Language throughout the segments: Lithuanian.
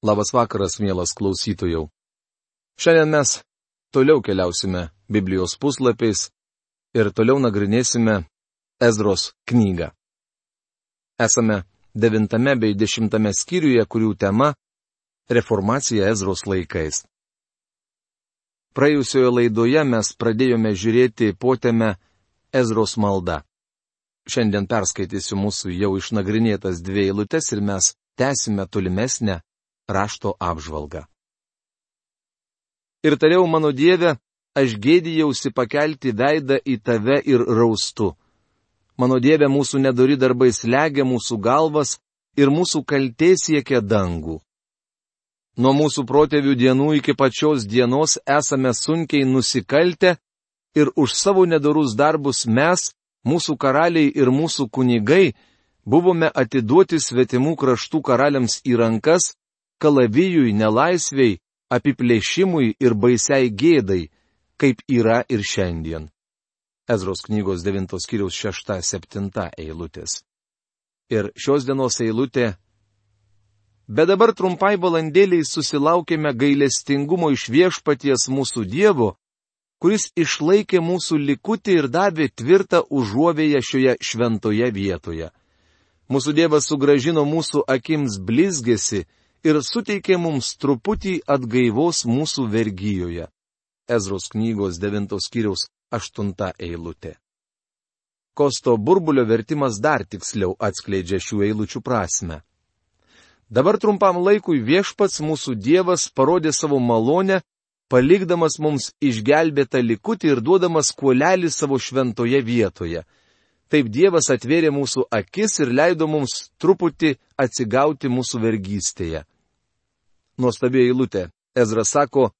Labas vakaras, mielas klausytojų. Šiandien mes toliau keliausime Biblijos puslapiais ir toliau nagrinėsime Ezros knygą. Esame devintame bei dešimtame skyriuje, kurių tema - Reformacija Ezros laikais. Praėjusioje laidoje mes pradėjome žiūrėti potėme Ezros malda. Šiandien perskaitysiu mūsų jau išnagrinėtas dvi eilutes ir mes tęsime tolimesnę rašto apžvalgą. Ir tariau mano Dieve, aš gėdijausi pakelti veidą į tave ir raustu. Mano Dieve, mūsų nedori darbai slegia mūsų galvas ir mūsų kaltė siekia dangų. Nuo mūsų protėvių dienų iki pačios dienos esame sunkiai nusikaltę ir už savo nedorus darbus mes, mūsų karaliai ir mūsų kunigai, buvome atiduoti svetimų kraštų karaliams į rankas kalavijui, nelaisviai, apiplėšimui ir baisiai gėdai, kaip yra ir šiandien. Ezros knygos 9 skyriaus 6-7 eilutės. Ir šios dienos eilutė. Bet dabar trumpai valandėliai susilaukėme gailestingumo iš viešpaties mūsų Dievo, kuris išlaikė mūsų likutį ir davė tvirtą užuovėją šioje šventoje vietoje. Mūsų Dievas sugražino mūsų akims blizgesi ir suteikė mums truputį atgaivos mūsų vergyjoje. Ezros knygos 9 skyriaus 8 eilutė. Kosto burbulio vertimas dar tiksliau atskleidžia šių eilučių prasme. Dabar trumpam laikui viešpats mūsų Dievas parodė savo malonę, palikdamas mums išgelbėtą likutį ir duodamas kuolelį savo šventoje vietoje. Taip Dievas atvėrė mūsų akis ir leido mums truputį atsigauti mūsų vergystėje. Nuostabi eilutė. Ezra sako,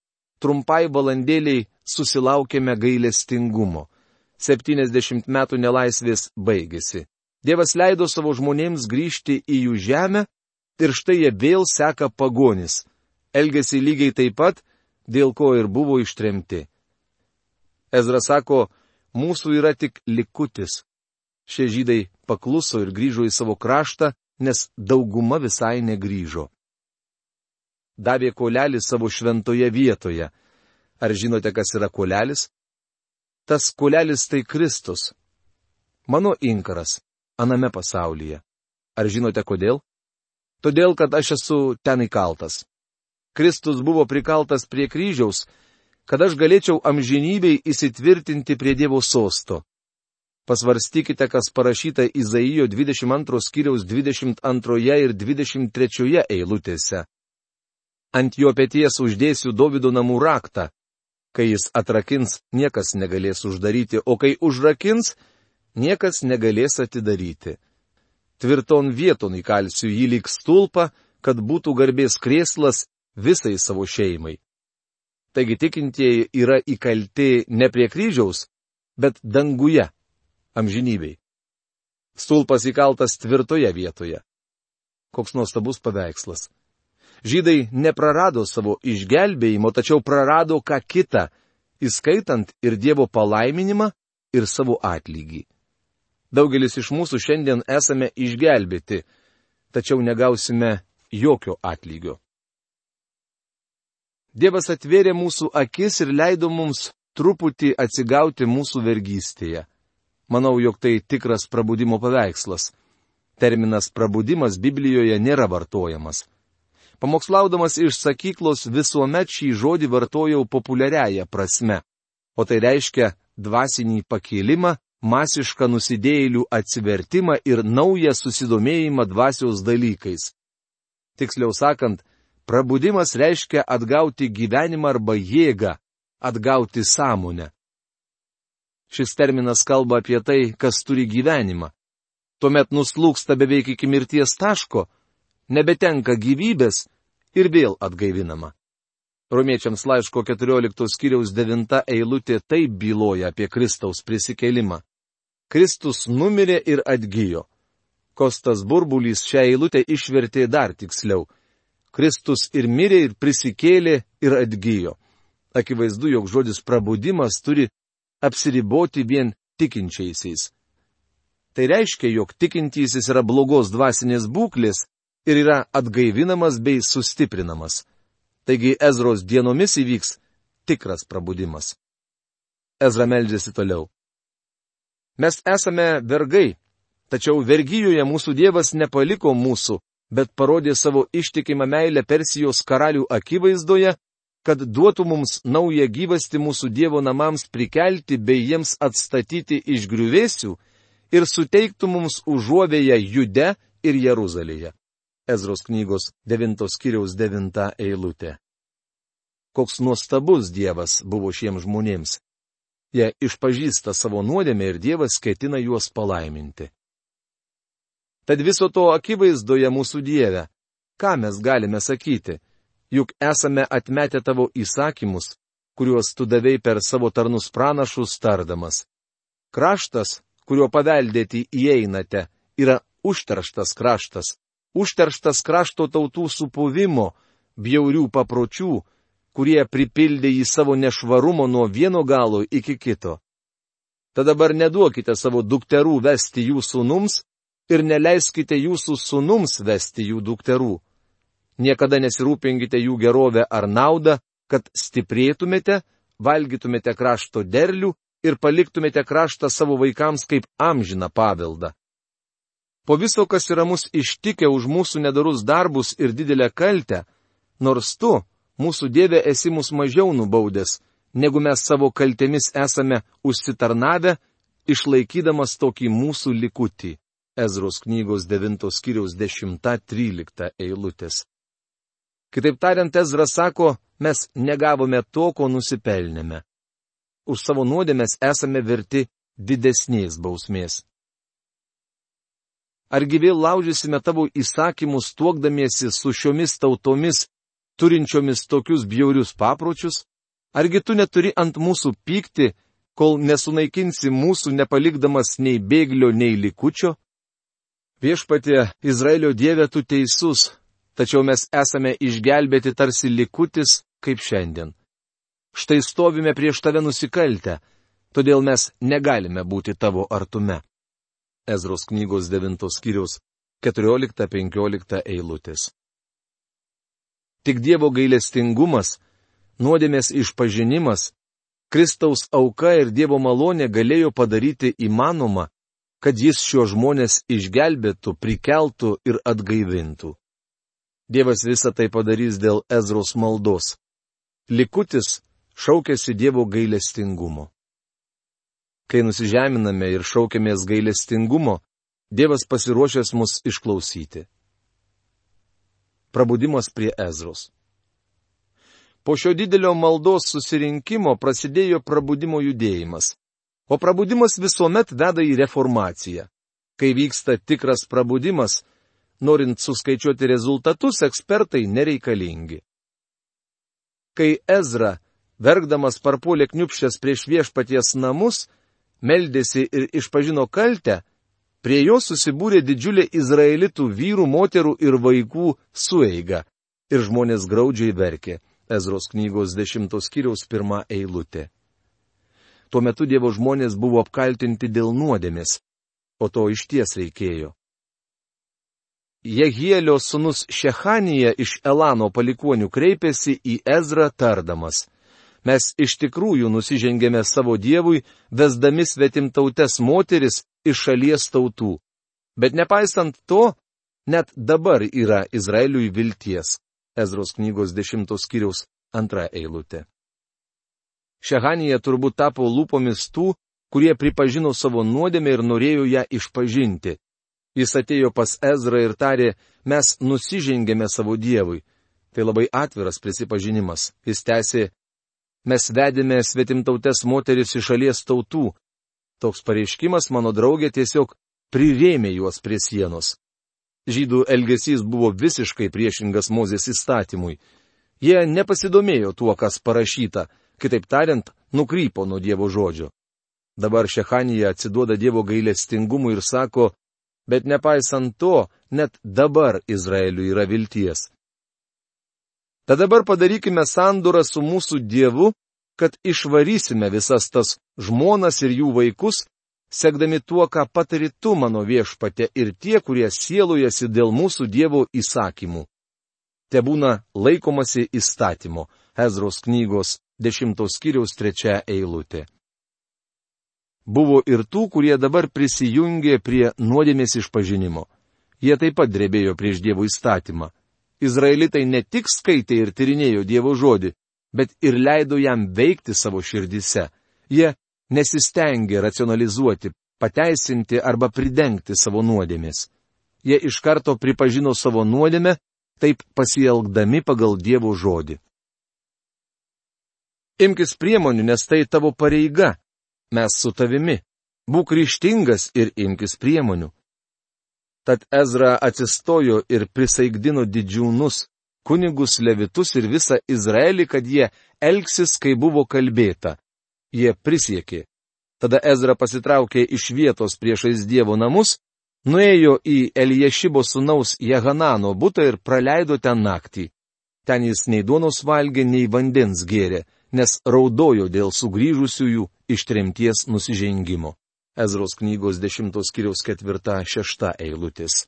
trumpai valandėliai susilaukėme gailestingumo. 70 metų nelaisvės baigėsi. Dievas leido savo žmonėms grįžti į jų žemę ir štai jie vėl seka pagonis. Elgesi lygiai taip pat, dėl ko ir buvo ištremti. Ezra sako, mūsų yra tik likutis, Šie žydai pakluso ir grįžo į savo kraštą, nes dauguma visai negryžo. Davė kolelį savo šventoje vietoje. Ar žinote, kas yra kolelis? Tas kolelis tai Kristus. Mano inkaras aname pasaulyje. Ar žinote kodėl? Todėl, kad aš esu ten įkaltas. Kristus buvo prikaltas prie kryžiaus, kad aš galėčiau amžinybei įsitvirtinti prie Dievo sosto. Pasvarstykite, kas parašyta Izaijo 22 skyriaus 22 ir 23 eilutėse. Ant jo pėties uždėsiu Davido namų raktą. Kai jis atrakins, niekas negalės uždaryti, o kai užrakins, niekas negalės atidaryti. Tvirton vieton įkalsiu jį lyg stulpą, kad būtų garbės krėslas visai savo šeimai. Taigi tikintieji yra įkalti ne prie kryžiaus, bet danguje amžinybei. Stulpas įkaltas tvirtoje vietoje. Koks nuostabus paveikslas. Žydai neprarado savo išgelbėjimo, tačiau prarado ką kitą, įskaitant ir Dievo palaiminimą, ir savo atlygį. Daugelis iš mūsų šiandien esame išgelbėti, tačiau negausime jokio atlygio. Dievas atvėrė mūsų akis ir leido mums truputį atsigauti mūsų vergystėje. Manau, jog tai tikras prabudimo paveikslas. Terminas prabudimas Biblijoje nėra vartojamas. Pamokslaudamas iš sakyklos visuomet šį žodį vartojau populiariaja prasme, o tai reiškia dvasinį pakilimą, masišką nusidėjėlių atsivertimą ir naują susidomėjimą dvasios dalykais. Tiksliau sakant, prabudimas reiškia atgauti gyvenimą arba jėgą, atgauti sąmonę. Šis terminas kalba apie tai, kas turi gyvenimą. Tuomet nuslūksta beveik iki mirties taško, nebetenka gyvybės ir vėl atgaivinama. Romiečiams laiško 14 skyriaus 9 eilutė taip byloja apie Kristaus prisikelimą. Kristus numirė ir atgyjo. Kostas Burbulys šią eilutę išvertė dar tiksliau. Kristus ir mirė ir prisikėlė ir atgyjo. Akivaizdu, jog žodis prabudimas turi apsiriboti vien tikinčiaisiais. Tai reiškia, jog tikintysis yra blogos dvasinės būklės, ir yra atgaivinamas bei sustiprinamas. Taigi Ezros dienomis įvyks tikras prabudimas. Ezra meldžiasi toliau. Mes esame vergai, tačiau vergyjoje mūsų Dievas nepaliko mūsų, bet parodė savo ištikimą meilę Persijos karalių akivaizdoje, kad duotų mums naują gyvastį mūsų Dievo namams prikelti bei jiems atstatyti iš griuvėsių ir suteiktų mums užuovėją Jude ir Jeruzalėje. Ezros knygos 9 skyriaus 9 eilutė. Koks nuostabus Dievas buvo šiems žmonėms. Jie išpažįsta savo nuodėmę ir Dievas ketina juos palaiminti. Tad viso to akivaizdoje mūsų Dieve, ką mes galime sakyti, juk esame atmetę tavo įsakymus, kuriuos tu davei per savo tarnus pranašus tardamas. Kraštas, kurio paveldėti įeinate, yra užterštas kraštas, užterštas krašto tautų supuvimo, bjaurių papročių, kurie pripildė į savo nešvarumo nuo vieno galo iki kito. Tad dabar neduokite savo dukterų vesti jų sunums ir neleiskite jūsų sunums vesti jų dukterų. Niekada nesirūpinkite jų gerovę ar naudą, kad stiprėtumėte, valgytumėte krašto derlių ir paliktumėte kraštą savo vaikams kaip amžiną paveldą. Po viso, kas yra mus ištikę už mūsų nedarus darbus ir didelę kaltę, nors tu, mūsų Dieve esi mus mažiau nubaudęs, negu mes savo kaltėmis esame užsitarnavę, išlaikydamas tokį mūsų likutį. Ezros knygos 9 skyriaus 10-13 eilutės. Kitaip tariant, Ezra sako, mes negavome to, ko nusipelnėme. Už savo nuodėmės esame verti didesnės bausmės. Argi vėl laužysime tavo įsakymus tuokdamiesi su šiomis tautomis turinčiomis tokius bjaurius papročius? Argi tu neturi ant mūsų pykti, kol nesunaikinsi mūsų nepalikdamas nei bėglio, nei likučio? Viešpatė Izraelio Dieve tu teisus, tačiau mes esame išgelbėti tarsi likutis, kaip šiandien. Štai stovime prieš tave nusikaltę, todėl mes negalime būti tavo artume. Ezros knygos 9 skyriaus 14-15 eilutės. Tik Dievo gailestingumas, nuodėmės išpažinimas, Kristaus auka ir Dievo malonė galėjo padaryti įmanoma, kad jis šio žmonės išgelbėtų, prikeltų ir atgaivintų. Dievas visą tai padarys dėl Ezros maldos. Likutis šaukėsi Dievo gailestingumo. Kai nusižeminame ir šaukėmės gailestingumo, Dievas pasiruošęs mus išklausyti prabudimas prie Ezros. Po šio didelio maldos susirinkimo prasidėjo prabudimo judėjimas. O prabudimas visuomet veda į reformaciją. Kai vyksta tikras prabudimas, norint suskaičiuoti rezultatus, ekspertai nereikalingi. Kai Ezra, verkdamas parpuolė kniupšęs prieš viešpaties namus, meldėsi ir išpažino kaltę, Prie jo susibūrė didžiulė izraelitų vyrų, moterų ir vaikų sueiga. Ir žmonės graudžiai verkė. Ezros knygos 10 skyriaus pirmą eilutę. Tuo metu Dievo žmonės buvo apkaltinti dėl nuodėmės, o to iš ties reikėjo. Jehielio sunus Šechanija iš Elano palikonių kreipėsi į Ezrą tardamas mes iš tikrųjų nusižengėme savo Dievui, vesdami svetimtautes moteris iš šalies tautų. Bet nepaisant to, net dabar yra Izraeliui vilties. Ezros knygos 10 skyriaus antra eilutė. Šehanija turbūt tapo lūpomis tų, kurie pripažino savo nuodėmę ir norėjo ją išpažinti. Jis atėjo pas Ezrą ir tarė, mes nusižengėme savo Dievui. Tai labai atviras prisipažinimas. Jis tęsė, mes vedėme svetimtautės moteris iš šalies tautų. Toks pareiškimas mano draugė tiesiog prirėmė juos prie sienos. Žydų elgesys buvo visiškai priešingas Mozės įstatymui. Jie nepasidomėjo tuo, kas parašyta, kitaip tariant, nukrypo nuo Dievo žodžio. Dabar Šechanija atsiduoda Dievo gailestingumui ir sako, bet nepaisant to, net dabar Izraeliui yra vilties. Tad dabar padarykime sandorą su mūsų Dievu, kad išvarysime visas tas žmonas ir jų vaikus, sekdami tuo, ką patari tu mano viešpate ir tie, kurie sielujasi dėl mūsų Dievo įsakymų. Te būna laikomasi įstatymo. Ezros knygos 10 skyriaus 3 eilutė. Buvo ir tų, kurie dabar prisijungė prie nuodėmės išpažinimo. Jie taip pat drebėjo prieš Dievo įstatymą. Izraelitai ne tik skaitė ir tyrinėjo Dievo žodį, bet ir leido jam veikti savo širdise. Jie nesistengė racionalizuoti, pateisinti arba pridengti savo nuodėmės. Jie iš karto pripažino savo nuodėmę, taip pasielgdami pagal Dievo žodį. Imkis priemonių, nes tai tavo pareiga. Mes su tavimi. Būk ryštingas ir imkis priemonių. Tad Ezra atsistojo ir prisaigdino didžiūnus, kunigus, levitus ir visą Izraelį, kad jie elgsis, kai buvo kalbėta. Jie prisiekė. Tada Ezra pasitraukė iš vietos priešais Dievo namus, nuėjo į Eliešibo sunaus Jehanano butą ir praleido ten naktį. Ten jis nei duonos valgė, nei vandens gėrė, nes raudojo dėl sugrįžusiųjų iš tremties nusižengimo. Ezros knygos 10 skiriaus 4-6 eilutės.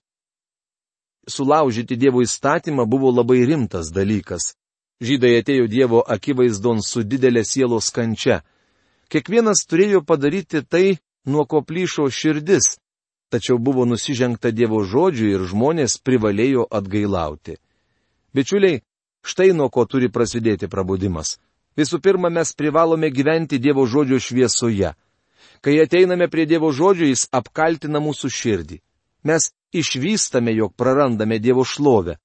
Sulaužyti Dievo įstatymą buvo labai rimtas dalykas. Žydai atėjo Dievo akivaizdon su didelė sielos kančia Kiekvienas turėjo padaryti tai, nuo ko plyšo širdis, tačiau buvo nusižengta Dievo žodžiu ir žmonės privalėjo atgailauti. Bičiuliai, štai nuo ko turi prasidėti prabudimas. Visų pirma, mes privalome gyventi Dievo žodžio šviesoje. Kai ateiname prie Dievo žodžio, jis apkaltina mūsų širdį. Mes išvystame, jog prarandame Dievo šlovę.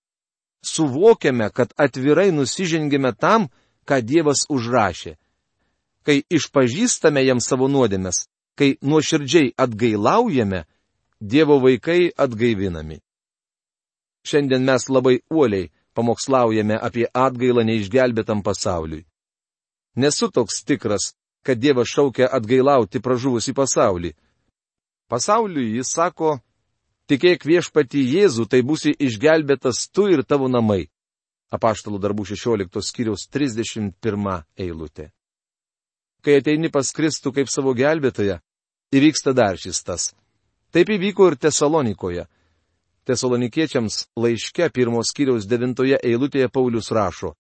Suvokiame, kad atvirai nusižengėme tam, ką Dievas užrašė kai išpažįstame jam savo nuodėmes, kai nuoširdžiai atgailaujame, Dievo vaikai atgaivinami. Šiandien mes labai uoliai pamokslaujame apie atgailą neišgelbėtam pasauliui. Nesu toks tikras, kad Dievas šaukia atgailauti pražuvusi pasaulį. Pasauliui jis sako, tikėk viešpati Jėzų, tai būsi išgelbėtas tu ir tavo namai. Apaštalų darbų 16 skyriaus 31 eilutė kai ateini pas Kristų kaip savo gelbėtoją, įvyksta dar šis tas. Taip įvyko ir Tesalonikoje. Tesalonikiečiams laiške pirmos kiriaus devintoje eilutėje Paulius rašo.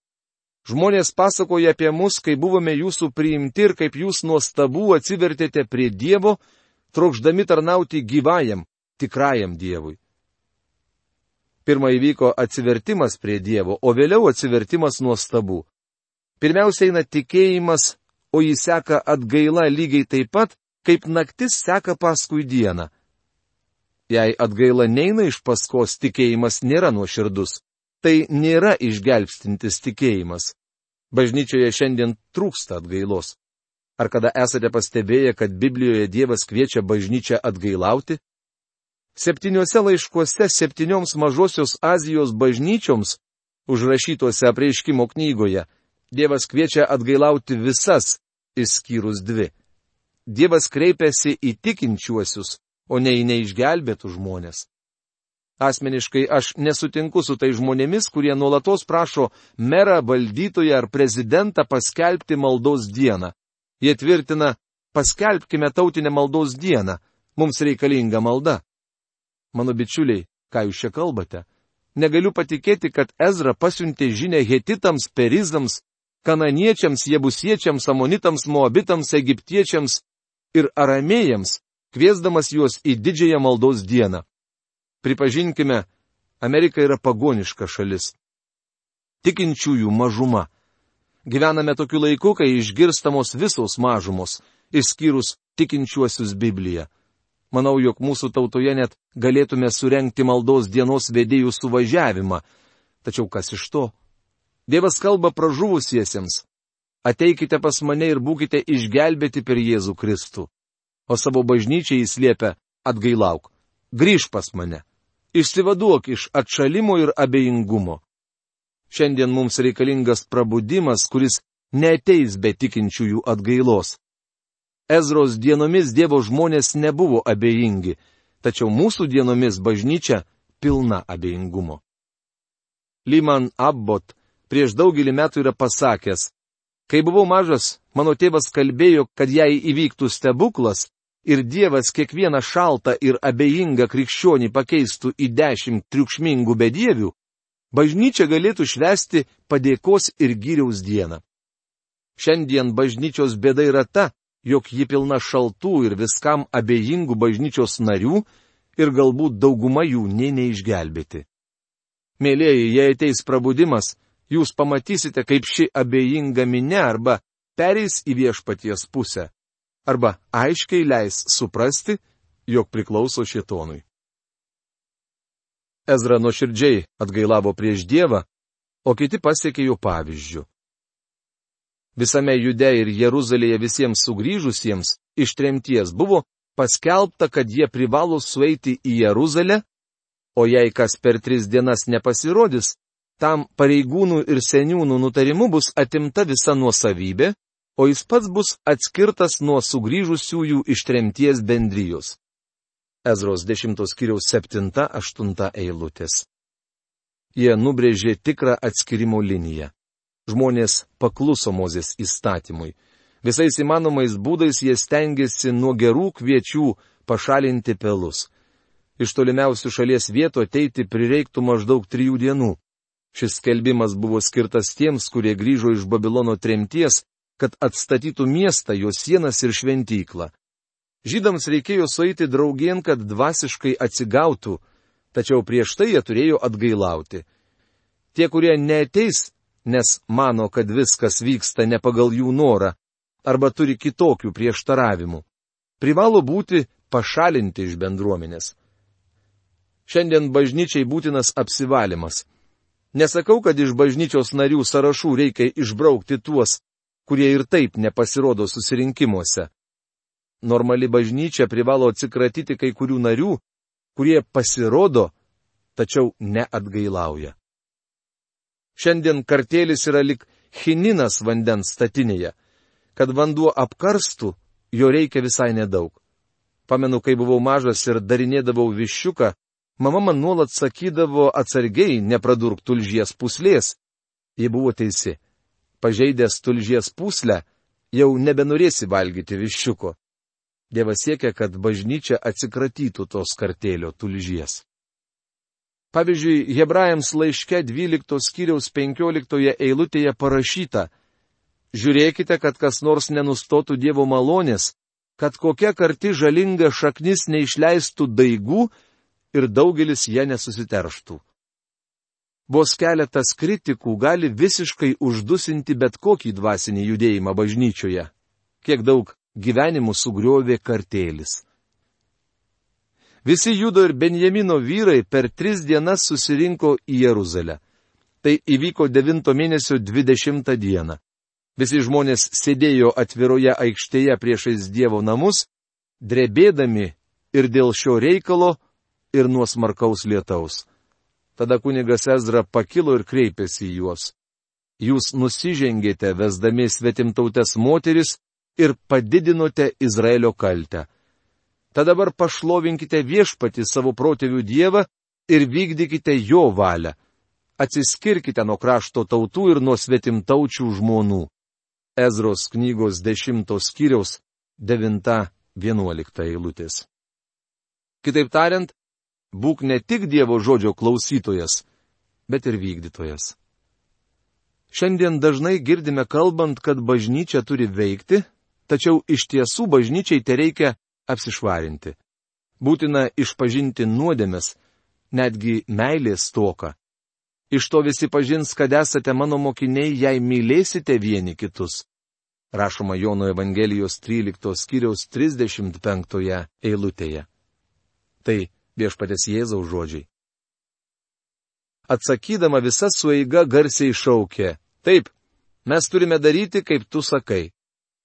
Žmonės pasakoja apie mus, kai buvome jūsų priimti ir kaip jūs nuostabų atsivertėte prie Dievo, trokšdami tarnauti gyvajam, tikrajam Dievui. Pirmą įvyko atsivertimas prie Dievo, o vėliau atsivertimas nuostabų. Pirmiausia eina tikėjimas o jį seka atgaila lygiai taip pat, kaip naktis seka paskui dieną. Jei atgaila neina iš paskos, tikėjimas nėra nuoširdus. Tai nėra išgelbstintis tikėjimas. Bažnyčioje šiandien trūksta atgailos. Ar kada esate pastebėję, kad Biblijoje Dievas kviečia bažnyčią atgailauti? Septyniuose laiškuose septynioms mažosios Azijos bažnyčioms, užrašytuose apreiškimo knygoje, Dievas kviečia atgailauti visas, išskyrus dvi. Dievas kreipiasi į tikinčiuosius, o ne į neišgelbėtų žmonės. Asmeniškai aš nesutinku su tai žmonėmis, kurie nuolatos prašo merą, valdytoją ar prezidentą paskelbti maldos dieną. Jie tvirtina, paskelbkime tautinę maldos dieną, mums reikalinga malda. Mano bičiuliai, ką jūs čia kalbate? Negaliu patikėti, kad Ezra pasiuntė žinę hetitams, perizams, kananiečiams, jebusiečiams, amonitams, moabitams, egiptiečiams ir aramėjams, kviesdamas juos į didžiąją maldos dieną. Pripažinkime, Amerika yra pagoniška šalis. Tikinčiųjų mažuma. Gyvename tokiu laiku, kai išgirstamos visos mažumos, išskyrus tikinčiuosius Bibliją. Manau, jog mūsų tautoje net galėtume surenkti maldos dienos vedėjų suvažiavimą. Tačiau kas iš to? Dievas kalba pražuvusiesiems. Ateikite pas mane ir būkite išgelbėti per Jėzų Kristų. O savo bažnyčiai jis liepia atgailauk. Grįž pas mane. Išsivaduok iš atšalimo ir abejingumo. Šiandien mums reikalingas prabudimas, kuris neteis be tikinčiųjų atgailos. Ezros dienomis Dievo žmonės nebuvo abejingi, tačiau mūsų dienomis bažnyčia pilna abejingumo. Lyman Abbot prieš daugelį metų yra pasakęs, kai buvau mažas, mano tėvas kalbėjo, kad jei įvyktų stebuklas, ir Dievas kiekvieną šaltą ir abejingą krikščionį pakeistų į dešimt triukšmingų bedievių, bažnyčia galėtų švesti padėkos ir gyriaus dieną. Šiandien bažnyčios bėda yra ta, jog ji pilna šaltų ir viskam abejingų bažnyčios narių ir galbūt dauguma jų nei neišgelbėti. Mėlyjeji, jei ateis prabudimas, jūs pamatysite, kaip ši abejinga minė arba pereis į viešpaties pusę, arba aiškiai leis suprasti, jog priklauso šietonui. Ezra nuoširdžiai atgailavo prieš Dievą, o kiti pasiekė jo pavyzdžių. Visame Jude ir Jeruzalėje visiems sugrįžusiems iš tremties buvo paskelbta, kad jie privalo sueiti į Jeruzalę, o jei kas per tris dienas nepasirodys, tam pareigūnų ir seniūnų nutarimu bus atimta visa nuosavybė, o jis pats bus atskirtas nuo sugrįžusiųjų iš tremties bendrijos. Ezros 10 skyriaus 7-8 eilutės. Jie nubrėžė tikrą atskirimo liniją. Žmonės pakluso Mozės įstatymui. Visais įmanomais būdais jie stengiasi nuo gerų kviečių pašalinti pelus. Iš tolimiausių šalies vietų ateiti prireiktų maždaug trijų dienų. Šis skelbimas buvo skirtas tiems, kurie grįžo iš Babilono tremties kad atstatytų miestą, jo sienas ir šventyklą. Žydams reikėjo sueiti draugien, kad dvasiškai atsigautų, tačiau prieš tai jie turėjo atgailauti. Tie, kurie neteis, nes mano, kad viskas vyksta ne pagal jų norą, arba turi kitokių prieštaravimų, privalo būti pašalinti iš bendruomenės. Šiandien bažnyčiai būtinas apsivalimas. Nesakau, kad iš bažnyčios narių sąrašų reikia išbraukti tuos, kurie ir taip nepasirodo susirinkimuose. Normali bažnyčia privalo atsikratyti kai kurių narių, kurie pasirodo, tačiau neatgailauja. Šiandien kartėlis yra lik chininas vandens statinėje. Kad vanduo apkarstų, jo reikia visai nedaug. Pamenu, kai buvau mažas ir darinėdavau viščiuką, mama man nuolat sakydavo atsargiai nepradurk tulžies puslės. Ji buvo teisi pažeidęs tulžies puslę, jau nebenorėsi valgyti viščiuko. Dievas siekia, kad bažnyčia atsikratytų tos kartėlio tulžies. Pavyzdžiui, Hebrajams laiške 12 skyriaus 15 eilutėje parašyta, Žiūrėkite, kad kas nors nenustotų Dievo malonės, kad kokia karti žalinga šaknis neišleistų daigų ir daugelis ją nesusiterštų. Vos keletas kritikų gali visiškai uždusinti bet kokį dvasinį judėjimą bažnyčioje. Kiek daug gyvenimų sugriovė kartėlis. Visi Judo ir Benjamino vyrai per tris dienas susirinko į Jeruzalę. Tai įvyko 9 mėnesio 20 dieną. Visi žmonės sėdėjo atviroje aikštėje priešais Dievo namus, drebėdami ir dėl šio reikalo, ir nuo smarkaus lietaus. Tada kunigas Ezra pakilo ir kreipėsi į juos. Jūs nusižengėte, vesdami svetimtautės moteris ir padidinote Izraelio kaltę. Tad dabar pašlovinkite viešpati savo protėvių dievą ir vykdykite jo valią. Atsiskirkite nuo krašto tautų ir nuo svetimtaučių žmonų. Ezros knygos 10 skyriaus 9-11 eilutės. Kitaip tariant, būk ne tik Dievo žodžio klausytojas, bet ir vykdytojas. Šiandien dažnai girdime kalbant, kad bažnyčia turi veikti, tačiau iš tiesų bažnyčiai te reikia apsišvarinti. Būtina išpažinti nuodėmes, netgi meilės toką. Iš to visi pažins, kad esate mano mokiniai, jei mylėsite vieni kitus. Rašoma Jono Evangelijos 13 skyriaus 35 eilutėje. Tai viešpatės Jėzaus žodžiai. Atsakydama visa sueiga garsiai šaukė, taip, mes turime daryti, kaip tu sakai.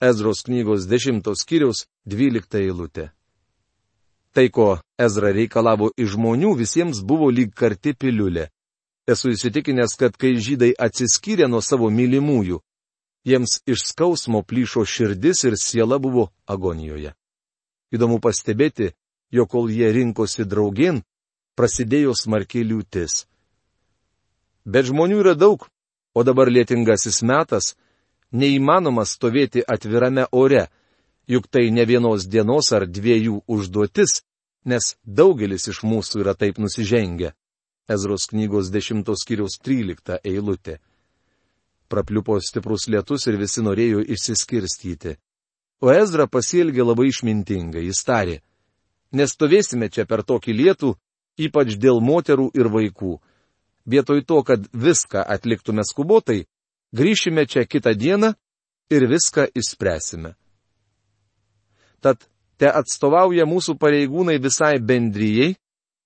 Ezros knygos 10 skyriaus 12 eilutė. Tai, ko Ezra reikalavo iš žmonių, visiems buvo lyg karti piliulė. Esu įsitikinęs, kad kai žydai atsiskyrė nuo savo mylimųjų, jiems iš skausmo plyšo širdis ir siela buvo agonijoje. Įdomu pastebėti, jog kol jie rinkosi draugin, prasidėjo smarkiai liūtis. Bet žmonių yra daug, o dabar lietingasis metas, neįmanoma stovėti atvirame ore, Juk tai ne vienos dienos ar dviejų užduotis, nes daugelis iš mūsų yra taip nusižengę. Ezros knygos 10 skyriaus 13 eilutė. Prapliupo stiprus lietus ir visi norėjo išsiskirstyti. O Ezra pasielgė labai išmintingai, jis tarė. Nestovėsime čia per tokį lietų, ypač dėl moterų ir vaikų. Vietoj to, kad viską atliktume skubotai, grįšime čia kitą dieną ir viską išspręsime. Tad te atstovauja mūsų pareigūnai visai bendryjei,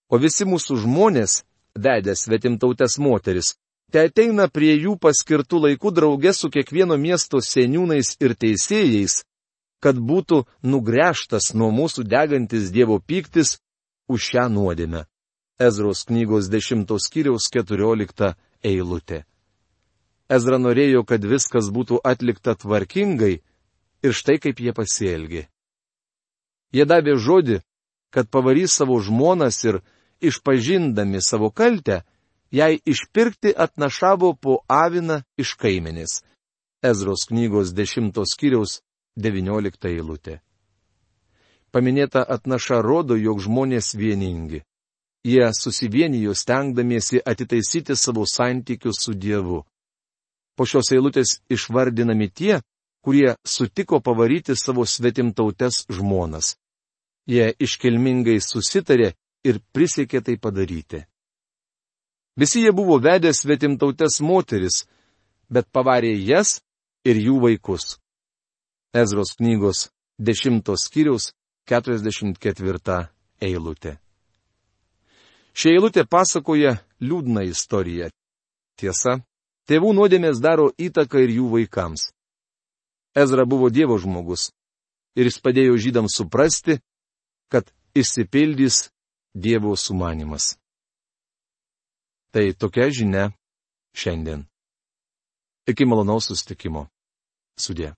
o visi mūsų žmonės, vedę svetimtautės moteris, te ateina prie jų paskirtų laikų draugė su kiekvieno miesto seniūnais ir teisėjais, kad būtų nugręžtas nuo mūsų degantis Dievo pyktis už šią nuodėmę. Ezros knygos 10 skyriaus 14 eilutė. Ezra norėjo, kad viskas būtų atlikta tvarkingai ir štai kaip jie pasielgė. Jie davė žodį, kad pavarys savo žmonas ir, išpažindami savo kaltę, jai išpirkti atnašavo po aviną iš kaimenės. Ezros knygos 10 skyriaus 19 eilutė. Paminėta atnaša rodo, jog žmonės vieningi. Jie susivienijo stengdamiesi atitaisyti savo santykius su Dievu. Po šios eilutės išvardinami tie, kurie sutiko pavaryti savo svetimtautes žmonas. Jie iškilmingai susitarė ir prisiekė tai padaryti. Visi jie buvo vedę svetimtautes moteris, bet pavarė jas ir jų vaikus. Ezros knygos 10 skyriaus 44 eilutė. Ši eilutė pasakoja liūdną istoriją. Tiesa, tėvų nuodėmės daro įtaką ir jų vaikams. Ezra buvo Dievo žmogus ir jis padėjo žydams suprasti, kad išsipildys Dievo sumanimas. Tai tokia žinia šiandien. Iki malonaus sustikimo. Sudė.